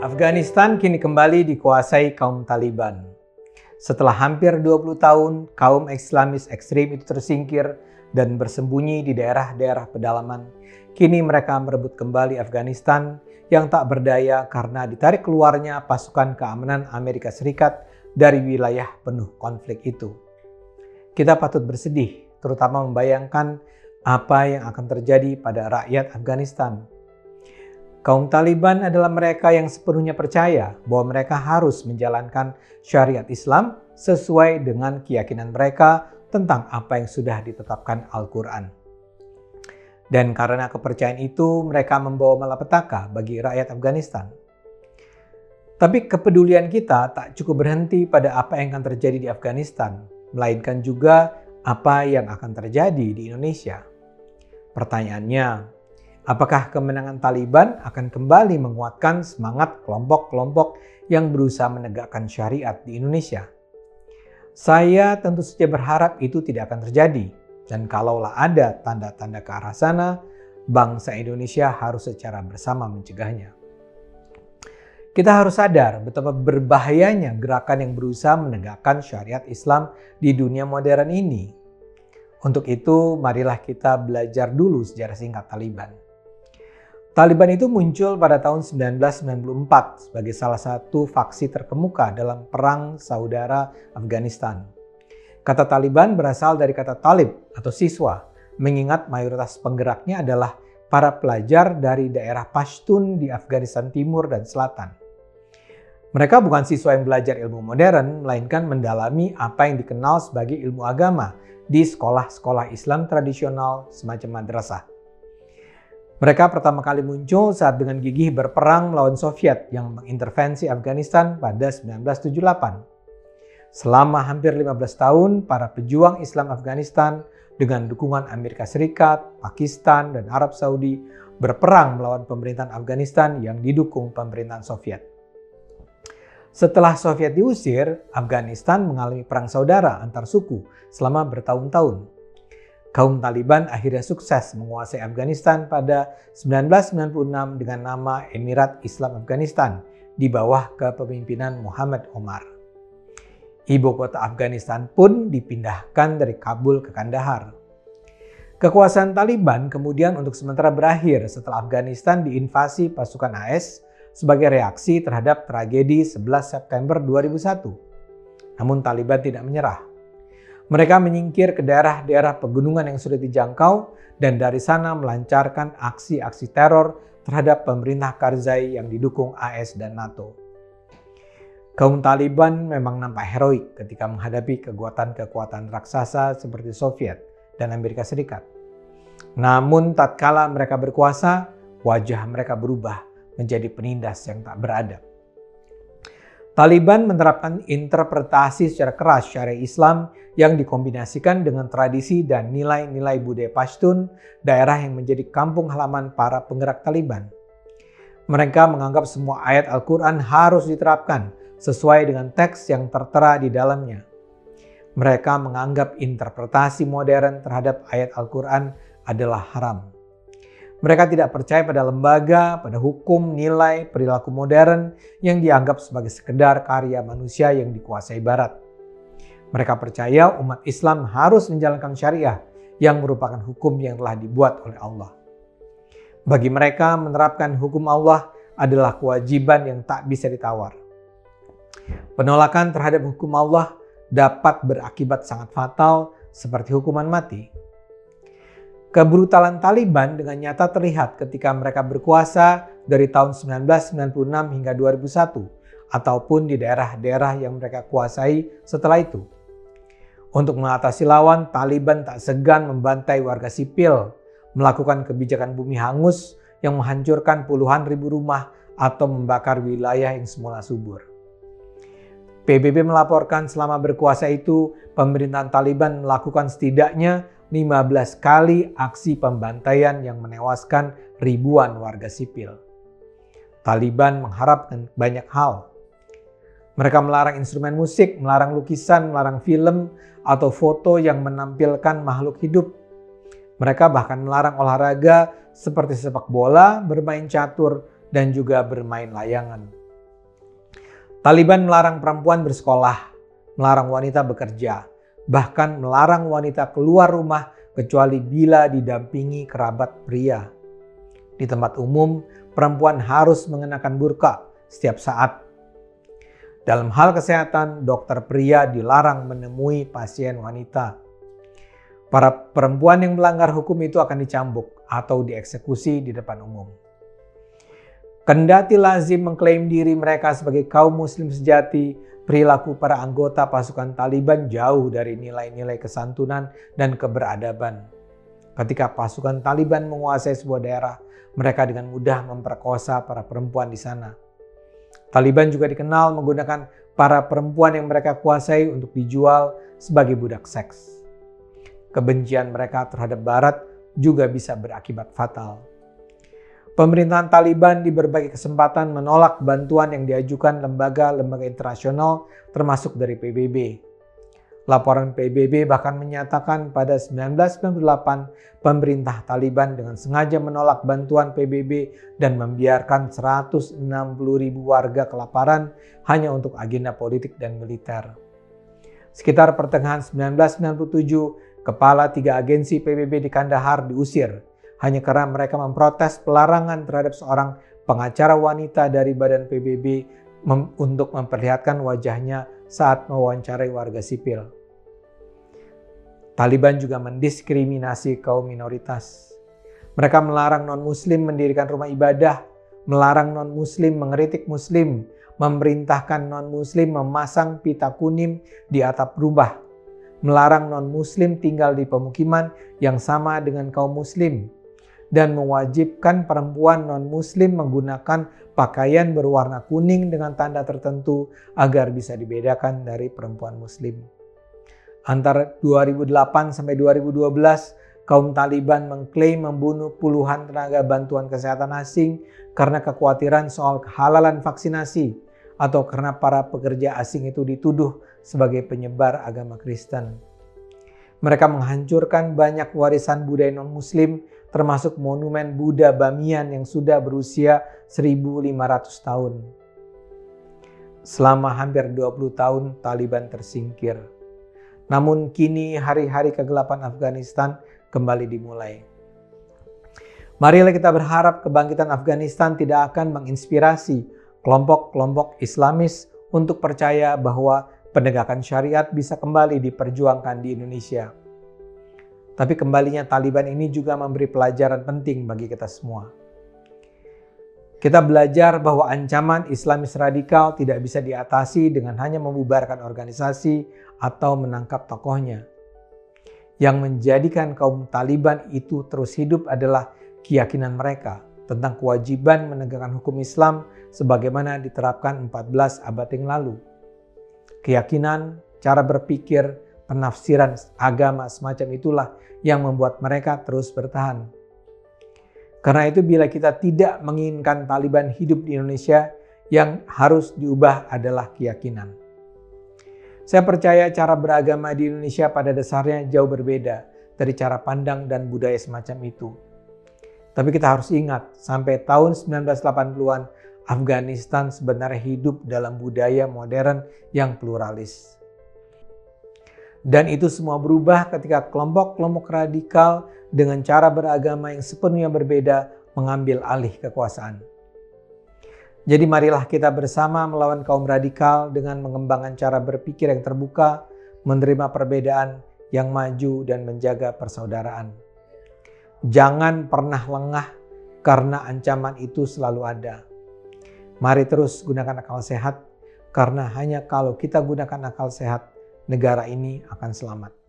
Afghanistan kini kembali dikuasai kaum Taliban. Setelah hampir 20 tahun, kaum Islamis ekstrim itu tersingkir dan bersembunyi di daerah-daerah pedalaman. Kini mereka merebut kembali Afghanistan yang tak berdaya karena ditarik keluarnya pasukan keamanan Amerika Serikat dari wilayah penuh konflik itu. Kita patut bersedih, terutama membayangkan apa yang akan terjadi pada rakyat Afghanistan Kaum Taliban adalah mereka yang sepenuhnya percaya bahwa mereka harus menjalankan syariat Islam sesuai dengan keyakinan mereka tentang apa yang sudah ditetapkan Al-Quran. Dan karena kepercayaan itu, mereka membawa malapetaka bagi rakyat Afghanistan. Tapi kepedulian kita tak cukup berhenti pada apa yang akan terjadi di Afghanistan, melainkan juga apa yang akan terjadi di Indonesia. Pertanyaannya, Apakah kemenangan Taliban akan kembali menguatkan semangat kelompok-kelompok yang berusaha menegakkan syariat di Indonesia? Saya tentu saja berharap itu tidak akan terjadi. Dan kalaulah ada tanda-tanda ke arah sana, bangsa Indonesia harus secara bersama mencegahnya. Kita harus sadar betapa berbahayanya gerakan yang berusaha menegakkan syariat Islam di dunia modern ini. Untuk itu, marilah kita belajar dulu sejarah singkat Taliban. Taliban itu muncul pada tahun 1994 sebagai salah satu faksi terkemuka dalam Perang Saudara Afghanistan. Kata Taliban berasal dari kata talib atau siswa, mengingat mayoritas penggeraknya adalah para pelajar dari daerah Pashtun di Afghanistan Timur dan Selatan. Mereka bukan siswa yang belajar ilmu modern, melainkan mendalami apa yang dikenal sebagai ilmu agama di sekolah-sekolah Islam tradisional semacam madrasah. Mereka pertama kali muncul saat dengan gigih berperang melawan Soviet yang mengintervensi Afghanistan pada 1978. Selama hampir 15 tahun, para pejuang Islam Afghanistan dengan dukungan Amerika Serikat, Pakistan, dan Arab Saudi berperang melawan pemerintahan Afghanistan yang didukung pemerintahan Soviet. Setelah Soviet diusir, Afghanistan mengalami perang saudara antar suku selama bertahun-tahun kaum Taliban akhirnya sukses menguasai Afghanistan pada 1996 dengan nama Emirat Islam Afghanistan di bawah kepemimpinan Muhammad Omar. Ibu kota Afghanistan pun dipindahkan dari Kabul ke Kandahar. Kekuasaan Taliban kemudian untuk sementara berakhir setelah Afghanistan diinvasi pasukan AS sebagai reaksi terhadap tragedi 11 September 2001. Namun Taliban tidak menyerah mereka menyingkir ke daerah-daerah pegunungan yang sudah dijangkau dan dari sana melancarkan aksi-aksi teror terhadap pemerintah Karzai yang didukung AS dan NATO. Kaum Taliban memang nampak heroik ketika menghadapi kekuatan-kekuatan raksasa seperti Soviet dan Amerika Serikat. Namun tatkala mereka berkuasa, wajah mereka berubah menjadi penindas yang tak beradab. Taliban menerapkan interpretasi secara keras syariat Islam yang dikombinasikan dengan tradisi dan nilai-nilai budaya Pashtun, daerah yang menjadi kampung halaman para penggerak Taliban. Mereka menganggap semua ayat Al-Quran harus diterapkan sesuai dengan teks yang tertera di dalamnya. Mereka menganggap interpretasi modern terhadap ayat Al-Quran adalah haram. Mereka tidak percaya pada lembaga, pada hukum, nilai, perilaku modern yang dianggap sebagai sekedar karya manusia yang dikuasai barat. Mereka percaya umat Islam harus menjalankan syariah yang merupakan hukum yang telah dibuat oleh Allah. Bagi mereka, menerapkan hukum Allah adalah kewajiban yang tak bisa ditawar. Penolakan terhadap hukum Allah dapat berakibat sangat fatal seperti hukuman mati. Kebrutalan Taliban dengan nyata terlihat ketika mereka berkuasa dari tahun 1996 hingga 2001 ataupun di daerah-daerah yang mereka kuasai setelah itu. Untuk mengatasi lawan, Taliban tak segan membantai warga sipil, melakukan kebijakan bumi hangus yang menghancurkan puluhan ribu rumah atau membakar wilayah yang semula subur. PBB melaporkan selama berkuasa itu, pemerintahan Taliban melakukan setidaknya 15 kali aksi pembantaian yang menewaskan ribuan warga sipil. Taliban mengharapkan banyak hal. Mereka melarang instrumen musik, melarang lukisan, melarang film, atau foto yang menampilkan makhluk hidup. Mereka bahkan melarang olahraga seperti sepak bola, bermain catur, dan juga bermain layangan. Taliban melarang perempuan bersekolah, melarang wanita bekerja, bahkan melarang wanita keluar rumah kecuali bila didampingi kerabat pria. Di tempat umum, perempuan harus mengenakan burka setiap saat. Dalam hal kesehatan, dokter pria dilarang menemui pasien wanita. Para perempuan yang melanggar hukum itu akan dicambuk atau dieksekusi di depan umum. Kendati lazim mengklaim diri mereka sebagai kaum muslim sejati, perilaku para anggota pasukan Taliban jauh dari nilai-nilai kesantunan dan keberadaban. Ketika pasukan Taliban menguasai sebuah daerah, mereka dengan mudah memperkosa para perempuan di sana. Taliban juga dikenal menggunakan para perempuan yang mereka kuasai untuk dijual sebagai budak seks. Kebencian mereka terhadap Barat juga bisa berakibat fatal. Pemerintahan Taliban di berbagai kesempatan menolak bantuan yang diajukan lembaga-lembaga internasional termasuk dari PBB. Laporan PBB bahkan menyatakan pada 1998 pemerintah Taliban dengan sengaja menolak bantuan PBB dan membiarkan 160 ribu warga kelaparan hanya untuk agenda politik dan militer. Sekitar pertengahan 1997, kepala tiga agensi PBB di Kandahar diusir hanya karena mereka memprotes pelarangan terhadap seorang pengacara wanita dari badan PBB mem untuk memperlihatkan wajahnya saat mewawancarai warga sipil. Taliban juga mendiskriminasi kaum minoritas. Mereka melarang non-muslim mendirikan rumah ibadah, melarang non-muslim mengeritik muslim, memerintahkan non-muslim memasang pita kuning di atap rumah, melarang non-muslim tinggal di pemukiman yang sama dengan kaum muslim, dan mewajibkan perempuan non-muslim menggunakan pakaian berwarna kuning dengan tanda tertentu agar bisa dibedakan dari perempuan muslim. Antara 2008 sampai 2012, kaum Taliban mengklaim membunuh puluhan tenaga bantuan kesehatan asing karena kekhawatiran soal kehalalan vaksinasi atau karena para pekerja asing itu dituduh sebagai penyebar agama Kristen. Mereka menghancurkan banyak warisan budaya non-muslim termasuk monumen Buddha Bamiyan yang sudah berusia 1500 tahun. Selama hampir 20 tahun Taliban tersingkir. Namun kini hari-hari kegelapan Afghanistan kembali dimulai. Marilah kita berharap kebangkitan Afghanistan tidak akan menginspirasi kelompok-kelompok Islamis untuk percaya bahwa penegakan syariat bisa kembali diperjuangkan di Indonesia. Tapi kembalinya Taliban ini juga memberi pelajaran penting bagi kita semua. Kita belajar bahwa ancaman Islamis radikal tidak bisa diatasi dengan hanya membubarkan organisasi atau menangkap tokohnya. Yang menjadikan kaum Taliban itu terus hidup adalah keyakinan mereka tentang kewajiban menegakkan hukum Islam sebagaimana diterapkan 14 abad yang lalu. Keyakinan, cara berpikir, penafsiran agama semacam itulah yang membuat mereka terus bertahan. Karena itu bila kita tidak menginginkan Taliban hidup di Indonesia, yang harus diubah adalah keyakinan. Saya percaya cara beragama di Indonesia pada dasarnya jauh berbeda dari cara pandang dan budaya semacam itu. Tapi kita harus ingat, sampai tahun 1980-an, Afghanistan sebenarnya hidup dalam budaya modern yang pluralis. Dan itu semua berubah ketika kelompok-kelompok radikal dengan cara beragama yang sepenuhnya berbeda mengambil alih kekuasaan. Jadi marilah kita bersama melawan kaum radikal dengan mengembangkan cara berpikir yang terbuka, menerima perbedaan yang maju dan menjaga persaudaraan. Jangan pernah lengah karena ancaman itu selalu ada. Mari terus gunakan akal sehat karena hanya kalau kita gunakan akal sehat negara ini akan selamat.